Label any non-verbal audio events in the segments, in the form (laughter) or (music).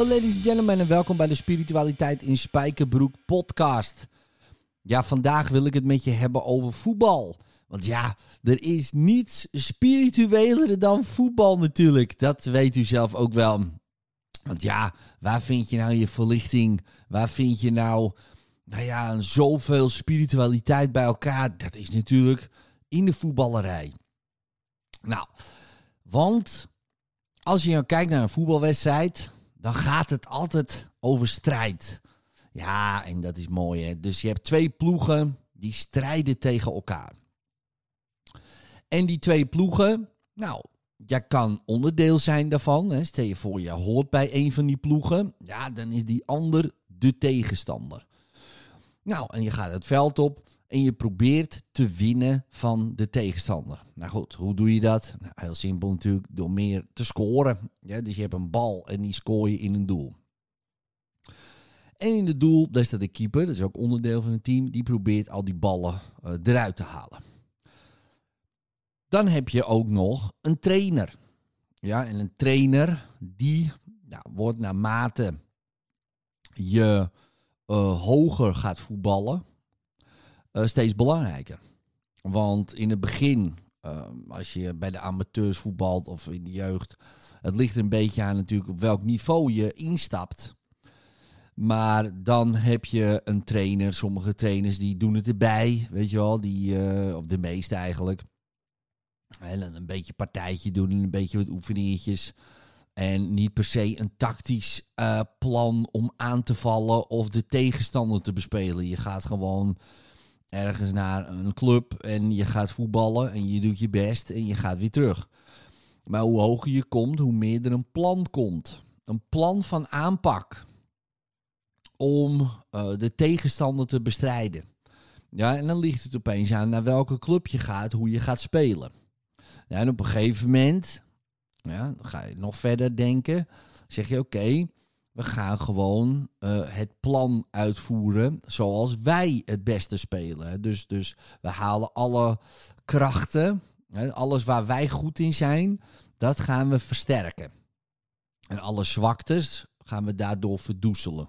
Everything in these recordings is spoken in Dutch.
Hallo ladies and gentlemen en welkom bij de Spiritualiteit in Spijkerbroek podcast. Ja, vandaag wil ik het met je hebben over voetbal. Want ja, er is niets spiritueler dan voetbal natuurlijk. Dat weet u zelf ook wel. Want ja, waar vind je nou je verlichting? Waar vind je nou, nou ja, zoveel spiritualiteit bij elkaar? Dat is natuurlijk in de voetballerij. Nou, want als je nou kijkt naar een voetbalwedstrijd, dan gaat het altijd over strijd. Ja, en dat is mooi hè. Dus je hebt twee ploegen die strijden tegen elkaar. En die twee ploegen, nou, jij kan onderdeel zijn daarvan. Hè. Stel je voor, je hoort bij een van die ploegen. Ja, dan is die ander de tegenstander. Nou, en je gaat het veld op en je probeert te winnen van de tegenstander. Nou goed, hoe doe je dat? Nou, heel simpel natuurlijk, door meer te scoren. Ja, dus je hebt een bal en die scoor je in een doel. En in het doel, daar staat de keeper, dat is ook onderdeel van het team, die probeert al die ballen eh, eruit te halen. Dan heb je ook nog een trainer. Ja, en een trainer die nou, wordt naarmate je eh, hoger gaat voetballen, eh, steeds belangrijker. Want in het begin, als je bij de amateurs voetbalt of in de jeugd, het ligt een beetje aan natuurlijk op welk niveau je instapt. Maar dan heb je een trainer, sommige trainers die doen het erbij, weet je wel, die, eh, of de meeste eigenlijk. En een beetje partijtje doen en een beetje wat oefeningetjes. En niet per se een tactisch eh, plan om aan te vallen of de tegenstander te bespelen. Je gaat gewoon ergens naar een club en je gaat voetballen en je doet je best en je gaat weer terug. Maar hoe hoger je komt, hoe meer er een plan komt. Een plan van aanpak om eh, de tegenstander te bestrijden. Ja, en dan ligt het opeens aan naar welke club je gaat, hoe je gaat spelen. Ja, en op een gegeven moment, ja, dan ga je nog verder denken. Zeg je oké, we gaan gewoon eh, het plan uitvoeren zoals wij het beste spelen. Dus, dus we halen alle krachten, alles waar wij goed in zijn, dat gaan we versterken. En alle zwaktes gaan we daardoor verdoezelen.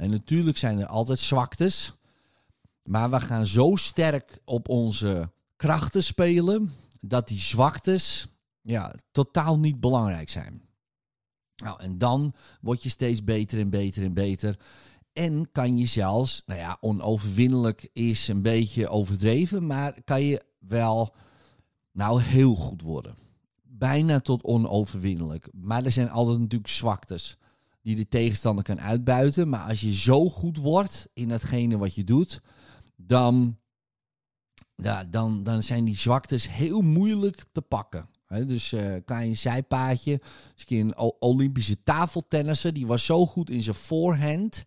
En natuurlijk zijn er altijd zwaktes. Maar we gaan zo sterk op onze krachten spelen. dat die zwaktes ja, totaal niet belangrijk zijn. Nou, en dan word je steeds beter en beter en beter. En kan je zelfs, nou ja, onoverwinnelijk is een beetje overdreven. maar kan je wel, nou, heel goed worden. Bijna tot onoverwinnelijk. Maar er zijn altijd natuurlijk zwaktes die de tegenstander kan uitbuiten. Maar als je zo goed wordt in datgene wat je doet, dan, ja, dan, dan zijn die zwaktes heel moeilijk te pakken. Hè, dus je een zijpaadje. Dus een een Olympische tafeltennisser, die was zo goed in zijn voorhand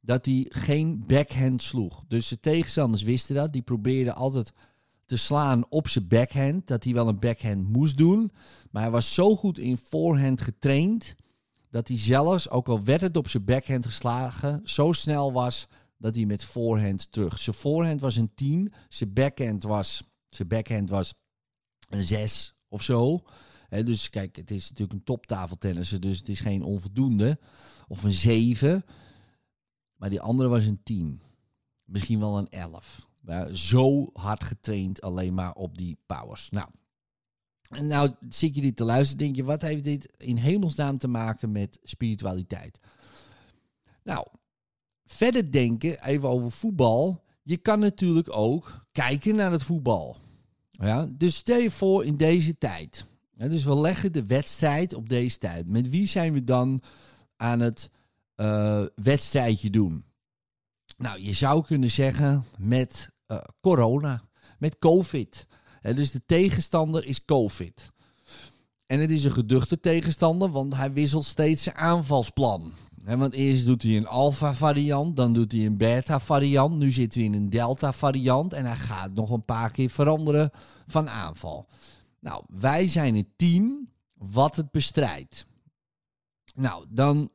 dat hij geen backhand sloeg. Dus de tegenstanders wisten dat. Die probeerden altijd te slaan op zijn backhand. Dat hij wel een backhand moest doen. Maar hij was zo goed in voorhand getraind dat hij zelfs, ook al werd het op zijn backhand geslagen, zo snel was dat hij met voorhand terug. Zijn voorhand was een 10, zijn backhand was, zijn backhand was een 6 of zo. Dus kijk, het is natuurlijk een toptafeltennisser, dus het is geen onvoldoende. Of een 7. Maar die andere was een 10. Misschien wel een 11. Maar zo hard getraind alleen maar op die powers. Nou, en nou zit je dit te luisteren, denk je, wat heeft dit in hemelsnaam te maken met spiritualiteit? Nou, verder denken, even over voetbal. Je kan natuurlijk ook kijken naar het voetbal. Ja, dus stel je voor in deze tijd. Dus we leggen de wedstrijd op deze tijd. Met wie zijn we dan aan het eh, wedstrijdje doen? Nou, je zou kunnen zeggen met eh, corona, met COVID. Dus de tegenstander is COVID. En het is een geduchte tegenstander, want hij wisselt steeds zijn aanvalsplan. Want eerst doet hij een alpha variant, dan doet hij een beta variant. Nu zitten we in een delta variant en hij gaat nog een paar keer veranderen van aanval. Nou, wij zijn het team wat het bestrijdt. Nou, dan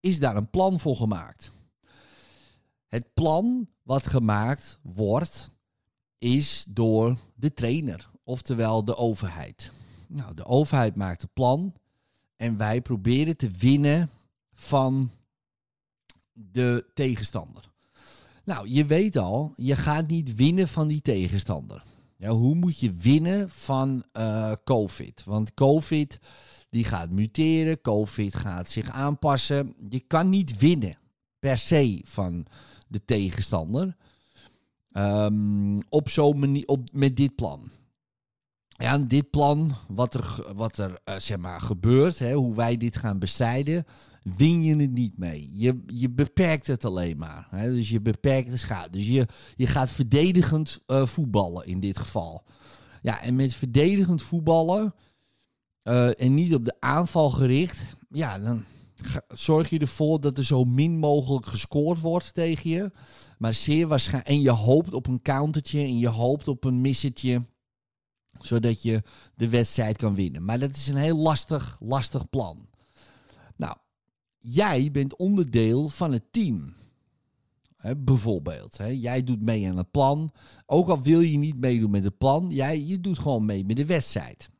is daar een plan voor gemaakt. Het plan wat gemaakt wordt, is door de trainer, oftewel de overheid. Nou, de overheid maakt het plan en wij proberen te winnen van de tegenstander. Nou, je weet al, je gaat niet winnen van die tegenstander. Ja, hoe moet je winnen van eh, COVID? Want COVID die gaat muteren, COVID gaat zich aanpassen. Je kan niet winnen per se van de tegenstander ehm, op zo'n manier, op, met dit plan. Ja, dit plan, wat er, wat er eh, zeg maar, gebeurt, hè, hoe wij dit gaan bestrijden, win je het niet mee. Je, je beperkt het alleen maar. Dus je beperkt de schade. Dus je, je gaat verdedigend eh, voetballen in dit geval. Ja, en met verdedigend voetballen eh, en niet op de aanval gericht, ja, dan zorg je ervoor dat er zo min mogelijk gescoord wordt tegen je. Maar zeer waarschijnlijk. En je hoopt op een countertje en je hoopt op een missetje zodat je de wedstrijd kan winnen. Maar dat is een heel lastig, lastig plan. Nou, jij bent onderdeel van het team. Bijvoorbeeld, jij doet mee aan het plan. Ook al wil je niet meedoen met het plan, jij, je doet gewoon mee met de wedstrijd.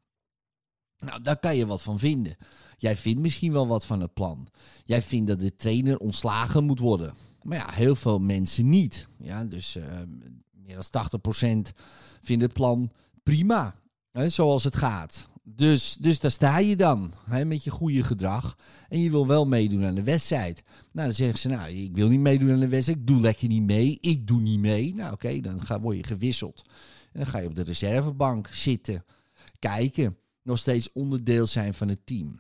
Nou, daar kan je wat van vinden. Jij vindt misschien wel wat van het plan. Jij vindt dat de trainer ontslagen moet worden. Maar ja, heel veel mensen niet. Ja, dus eh, meer dan 80% vindt het plan prima, hè, zoals het gaat. Dus, dus daar sta je dan, hè, met je goede gedrag. En je wil wel meedoen aan de wedstrijd. Nou, dan zeggen ze, nou, ik wil niet meedoen aan de wedstrijd. Ik doe lekker niet mee. Ik doe niet mee. Nou, oké, dan ga, word je gewisseld. En dan ga je op de reservebank zitten, kijken. Nog steeds onderdeel zijn van het team.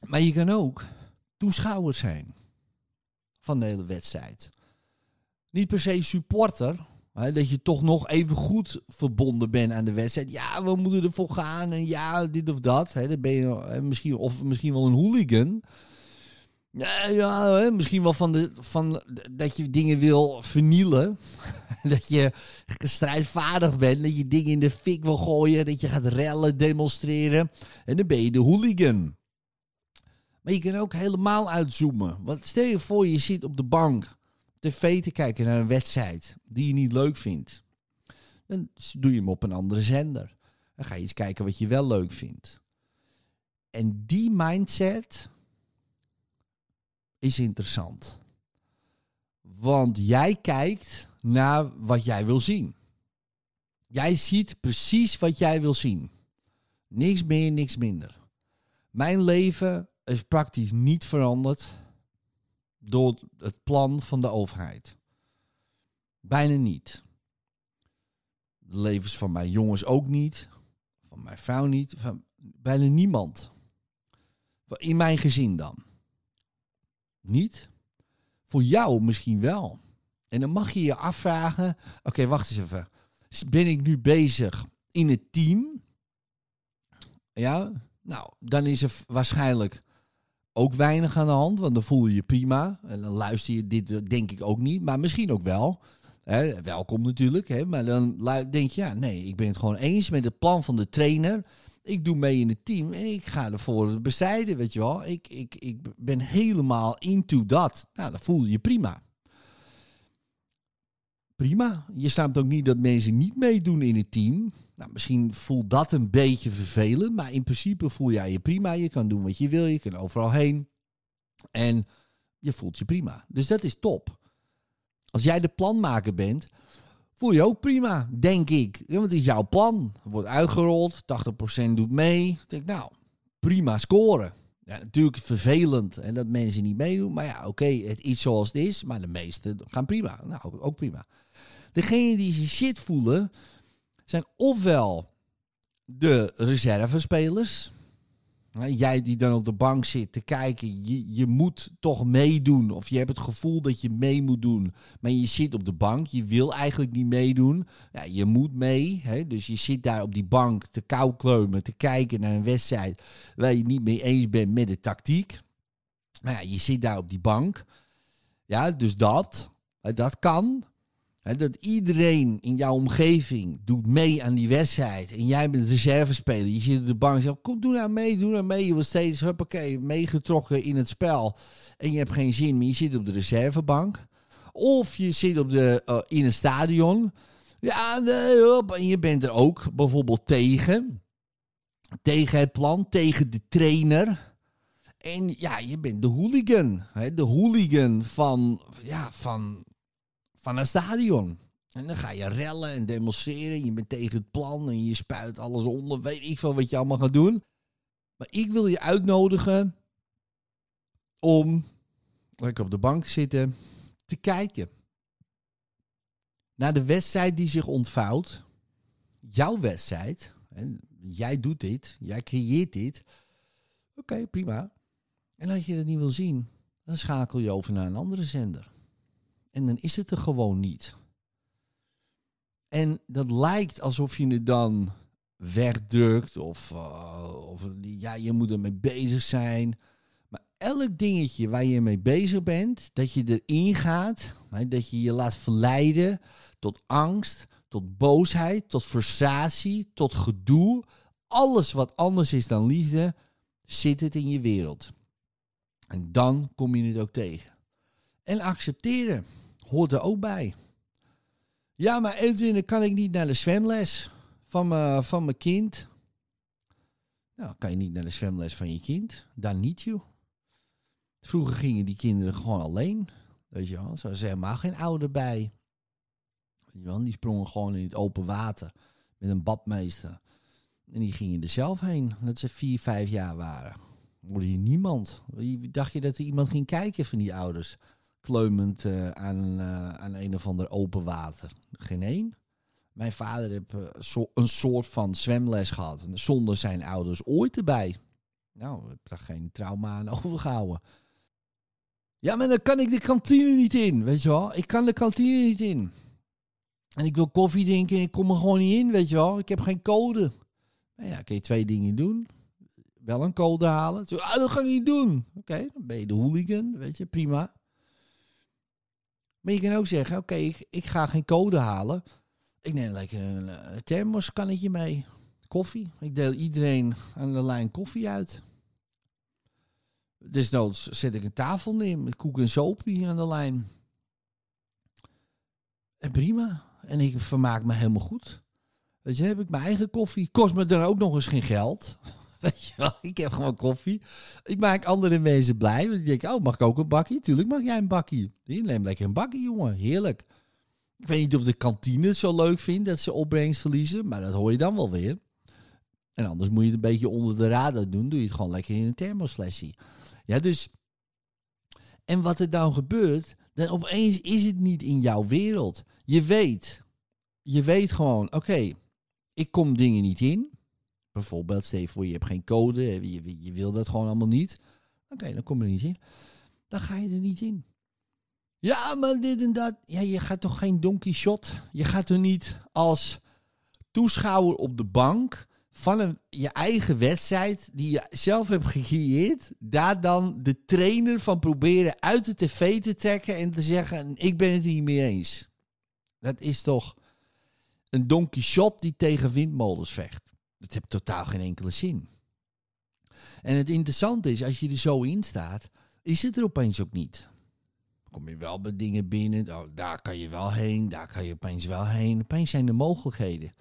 Maar je kan ook toeschouwer zijn van de hele wedstrijd. Niet per se supporter, Hè, dat je toch nog even goed verbonden bent aan de wedstrijd. Ja, we moeten ervoor gaan. En ja, dit of dat. Hè, dan ben je misschien, of misschien wel een hooligan. Ja, ja misschien wel van, de, van dat je dingen wil vernielen. (laughs) dat je strijdvaardig bent. Dat je dingen in de fik wil gooien. Dat je gaat rellen, demonstreren. En dan ben je de hooligan. Maar je kan ook helemaal uitzoomen. Want stel je voor, je zit op de bank tv te kijken naar een wedstrijd die je niet leuk vindt. Dan doe je hem op een andere zender. Dan ga je eens kijken wat je wel leuk vindt. En die mindset is interessant. Want jij kijkt naar wat jij wil zien. Jij ziet precies wat jij wil zien. Niks meer, niks minder. Mijn leven is praktisch niet veranderd door het plan van de overheid. Bijna niet. De levens van mijn jongens ook niet. Van mijn vrouw niet. Van bijna niemand. In mijn gezin dan. Niet? Voor jou misschien wel. En dan mag je je afvragen: oké, wacht eens even. Ben ik nu bezig in het team? Ja, nou, dan is er waarschijnlijk ook weinig aan de hand, want dan voel je je prima. En dan luister je dit, denk ik ook niet, maar misschien ook wel. Welkom natuurlijk, hè, maar dan denk je, ja, nee, ik ben het gewoon eens met het plan van de trainer. Ik doe mee in het team en ik ga ervoor bestrijden, weet je wel. Ik, ik, ik ben helemaal into dat. Nou, dan voel je je prima. Prima. Je snapt ook niet dat mensen niet meedoen in het team. Nou, misschien voelt dat een beetje vervelend, maar in principe voel jij je prima. Je kan doen wat je wil, je kan overal heen. En je voelt je prima. Dus dat is top. Als jij de planmaker bent, voel je ook prima, denk ik. Want het is jouw plan. Wordt uitgerold, 80% doet mee. Ik denk, nou, prima scoren. Ja, natuurlijk vervelend en dat mensen niet meedoen. Maar ja, oké, het is zoals het is. Maar de meesten gaan prima. Nou, ook, ook prima. Degenen die zich shit voelen, zijn ofwel de reservespelers. Jij die dan op de bank zit te kijken, je, je moet toch meedoen. Of je hebt het gevoel dat je mee moet doen. Maar je zit op de bank, je wil eigenlijk niet meedoen. Ja, je moet mee. Hè? Dus je zit daar op die bank te koukleumen, te kijken naar een wedstrijd waar je niet mee eens bent met de tactiek. Nou ja, je zit daar op die bank. Ja, dus dat. Dat kan. Dat iedereen in jouw omgeving doet mee aan die wedstrijd. En jij bent reservespeler. Je zit op de bank en kom, doe nou mee, doe nou mee. Je wordt steeds, huppakee, meegetrokken in het spel. En je hebt geen zin meer. Je zit op de reservebank. Of je zit op de, eh, in een stadion. Ja, en je bent er ook bijvoorbeeld tegen. Tegen het plan, tegen de trainer. En ja, je bent de hooligan. De hooligan van, ja, van, van een stadion. En dan ga je rellen en demonstreren. Je bent tegen het plan en je spuit alles onder. Weet ik veel wat je allemaal gaat doen. Maar ik wil je uitnodigen om lekker op de bank te zitten, te kijken naar de wedstrijd die zich ontvouwt. Jouw wedstrijd. En jij doet dit, jij creëert dit. Oké, prima. En als je dat niet wil zien, dan schakel je over naar een andere zender. En dan is het er gewoon niet. En dat lijkt alsof je het dan wegdrukt of, eh, of ja, je moet ermee bezig zijn. Maar elk dingetje waar je mee bezig bent, dat je erin gaat, dat je je laat verleiden tot angst, tot boosheid, tot frustratie, tot gedoe. Alles wat anders is dan liefde, zit het in je wereld. En dan kom je het ook tegen. En accepteren hoort er ook bij. Ja, maar Edwin, kan ik niet naar de zwemles van mijn, van mijn kind. Nou, kan je niet naar de zwemles van je kind? Dan niet, joh. Vroeger gingen die kinderen gewoon alleen. Weet je wel, er was helemaal geen ouder bij. Weet je wel, die sprongen gewoon in het open water met een badmeester. En die gingen er zelf heen, dat ze vier, vijf jaar waren. Hoorde je niemand. Dacht je dat er iemand ging kijken van die ouders? Kleumend eh, aan, eh, aan een of ander open water. Geen één. Mijn vader heeft eh, een soort van zwemles gehad. Zonder zijn ouders ooit erbij. Nou, ik heb daar geen trauma aan (laughs) overgehouden. Ja, maar dan kan ik de kantine niet in, weet je wel. Ik kan de kantine niet in. En ik wil koffie drinken en ik kom er gewoon niet in, weet je wel. Ik heb geen code. Nou ja, kun je twee dingen doen. Wel een code halen. Ah, dat ga ik niet doen. Oké, dan ben je de hooligan, weet je, prima. Maar je kan ook zeggen, oké, ik, ik ga geen code halen. Ik neem lekker een, eh, thermoskannetje mee. Koffie. Ik deel iedereen aan de lijn koffie uit. Desnoods zet ik een tafel neer met koek en sopie aan de lijn. En prima. En ik vermaak me helemaal goed. Weet je, heb ik mijn eigen koffie. Kost me dan ook nog eens geen geld. Ik heb gewoon koffie. Ik maak andere mensen blij. Want die denken, oh, mag ik ook een bakkie? Tuurlijk mag jij een bakkie. Hier, neem lekker een bakkie, jongen. Heerlijk. Ik weet niet of de kantine het zo leuk vindt dat ze opbrengst verliezen. Maar dat hoor je dan wel weer. En anders moet je het een beetje onder de radar doen. Doe je het gewoon lekker in een thermosflesje. Ja, dus... En wat er dan gebeurt, dan opeens is het niet in jouw wereld. Je weet, je weet gewoon, oké, ik kom dingen niet in. Bijvoorbeeld, stel voor, je hebt geen code, je, je, je wil dat gewoon allemaal niet. Oké, dan kom je er niet in. Dan ga je er niet in. Ja, maar dit en dat. Ja, je gaat toch geen donkey shot? Je gaat er niet als toeschouwer op de bank van een, je eigen wedstrijd die je zelf hebt gecreëerd, daar dan de trainer van proberen uit de tv te trekken en te zeggen, ik ben het niet mee eens. Dat is toch een Don Quixote die tegen windmolens vecht. Dat heeft totaal geen enkele zin. En het interessante is, als je er zo in staat, is het er opeens ook niet. Kom je wel bij dingen binnen, oh, daar kan je wel heen, daar kan je opeens wel heen. Opeens zijn er mogelijkheden.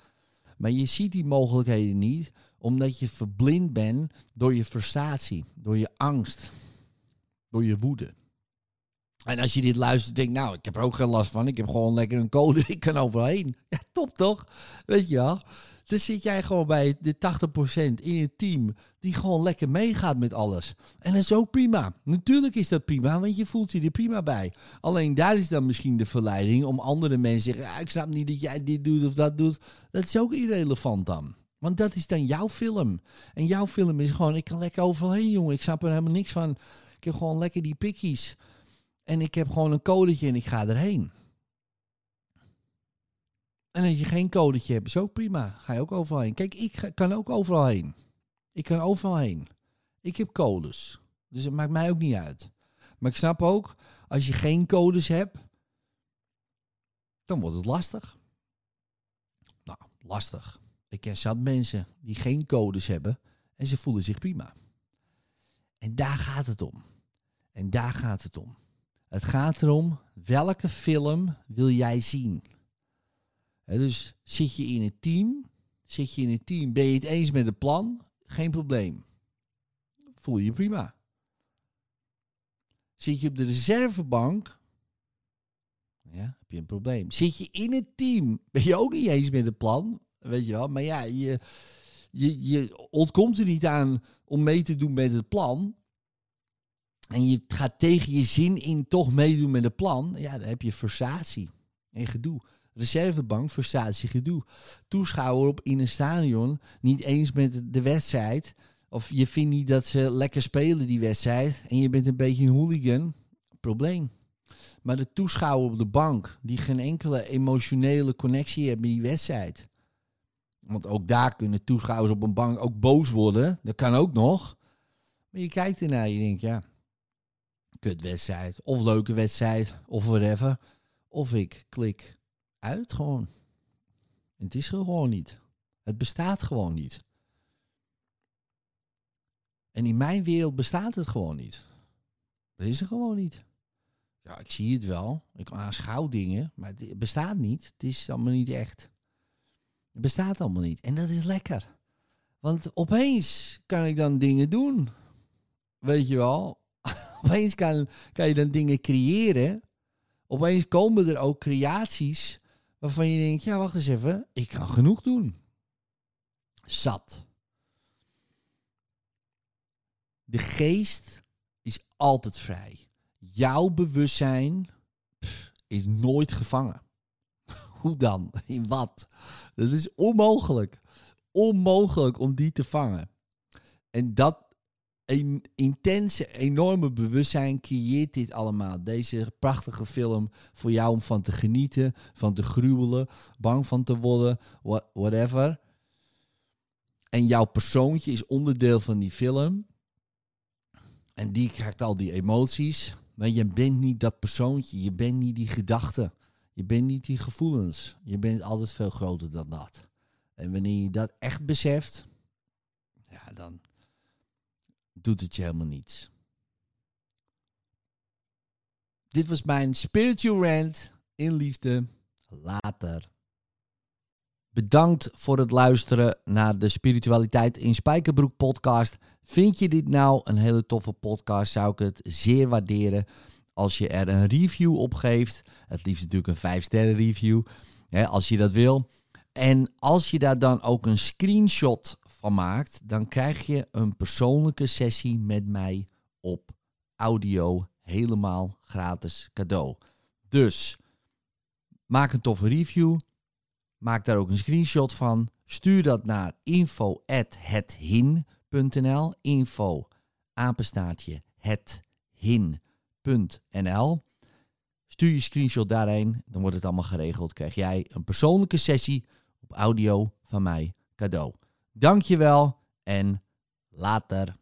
Maar je ziet die mogelijkheden niet, omdat je verblind bent door je frustratie, door je angst, door je woede. En als je dit luistert, denk nou, ik heb er ook geen last van. Ik heb gewoon lekker een code, (laughs) ik kan overal heen. Ja, top toch? Weet je wel? Dan zit jij gewoon bij de 80% in je team die gewoon lekker meegaat met alles. En dat is ook prima. Natuurlijk is dat prima, want je voelt je er prima bij. Alleen daar is dan misschien de verleiding om andere mensen te zeggen... "Ah, ik snap niet dat jij dit doet of dat doet. Dat is ook irrelevant dan. Want dat is dan jouw film. En jouw film is gewoon, ik kan lekker overal heen, jongen. Ik snap er helemaal niks van. Ik heb gewoon lekker die pikkies. En ik heb gewoon een codetje en ik ga erheen. En als je geen codetje hebt, is ook prima. Ga je ook overal heen. Kijk, ik kan ook overal heen. Ik kan overal heen. Ik heb codes. Dus het maakt mij ook niet uit. Maar ik snap ook, als je geen codes hebt, dan wordt het lastig. Nou, lastig. Ik ken zat mensen die geen codes hebben en ze voelen zich prima. En daar gaat het om. En daar gaat het om. Het gaat erom, welke film wil jij zien? Dus zit je in het team, zit je in het team, ben je het eens met het plan? Geen probleem. Voel je je prima. Zit je op de reservebank, ja, heb je een probleem. Zit je in het team, ben je ook niet eens met het plan, weet je wel. Maar ja, je, je, je ontkomt er niet aan om mee te doen met het plan. En je gaat tegen je zin in toch meedoen met het plan. Ja, dan heb je frustratie en gedoe. Reservebank, frustratie, gedoe. Toeschouwer op in een stadion, niet eens met de wedstrijd. Of je vindt niet dat ze lekker spelen die wedstrijd. En je bent een beetje een hooligan. Probleem. Maar de toeschouwer op de bank, die geen enkele emotionele connectie hebben met die wedstrijd. Want ook daar kunnen toeschouwers op een bank ook boos worden. Dat kan ook nog. Maar je kijkt ernaar en je denkt, ja, kutwedstrijd. Of leuke wedstrijd, of whatever. Of ik klik uit gewoon. Het is gewoon niet. Het bestaat gewoon niet. En in mijn wereld bestaat het gewoon niet. Dat is er gewoon niet. Ja, ik zie het wel. Ik aanschouw dingen, maar het bestaat niet. Het is allemaal niet echt. Het bestaat allemaal niet. En dat is lekker. Want opeens kan ik dan dingen doen. Weet je wel? (laughs) opeens kan, je dan dingen creëren. Opeens komen er ook creaties waarvan je denkt, ja, wacht eens even, ik kan genoeg doen. Zat. De geest is altijd vrij. Jouw bewustzijn is nooit gevangen. (laughs) Hoe dan? In wat? Dat is onmogelijk. Onmogelijk om die te vangen. En dat een intense, enorme bewustzijn creëert dit allemaal. Deze prachtige film voor jou om van te genieten, van te gruwelen, bang van te worden, whatever. En jouw persoontje is onderdeel van die film. En die krijgt al die emoties. Maar je bent niet dat persoontje. Je bent niet die gedachte. Je bent niet die gevoelens. Je bent altijd veel groter dan dat. En wanneer je dat echt beseft, ja, dan doet het je helemaal niets. Dit was mijn spiritual rant in liefde. Later. Bedankt voor het luisteren naar de Spiritualiteit in Spijkerbroek podcast. Vind je dit nou een hele toffe podcast? Zou ik het zeer waarderen als je er een review op geeft. Het liefst natuurlijk een 5 sterren review, hè, als je dat wil. En als je daar dan ook een screenshot maakt, dan krijg je een persoonlijke sessie met mij op audio helemaal gratis cadeau. Dus maak een toffe review. Maak daar ook een screenshot van. Stuur dat naar info@hethin.nl. Info apenstaartje hethin.nl. Stuur je screenshot daarheen, dan wordt het allemaal geregeld. Krijg jij een persoonlijke sessie op audio van mij cadeau. Dankjewel en later.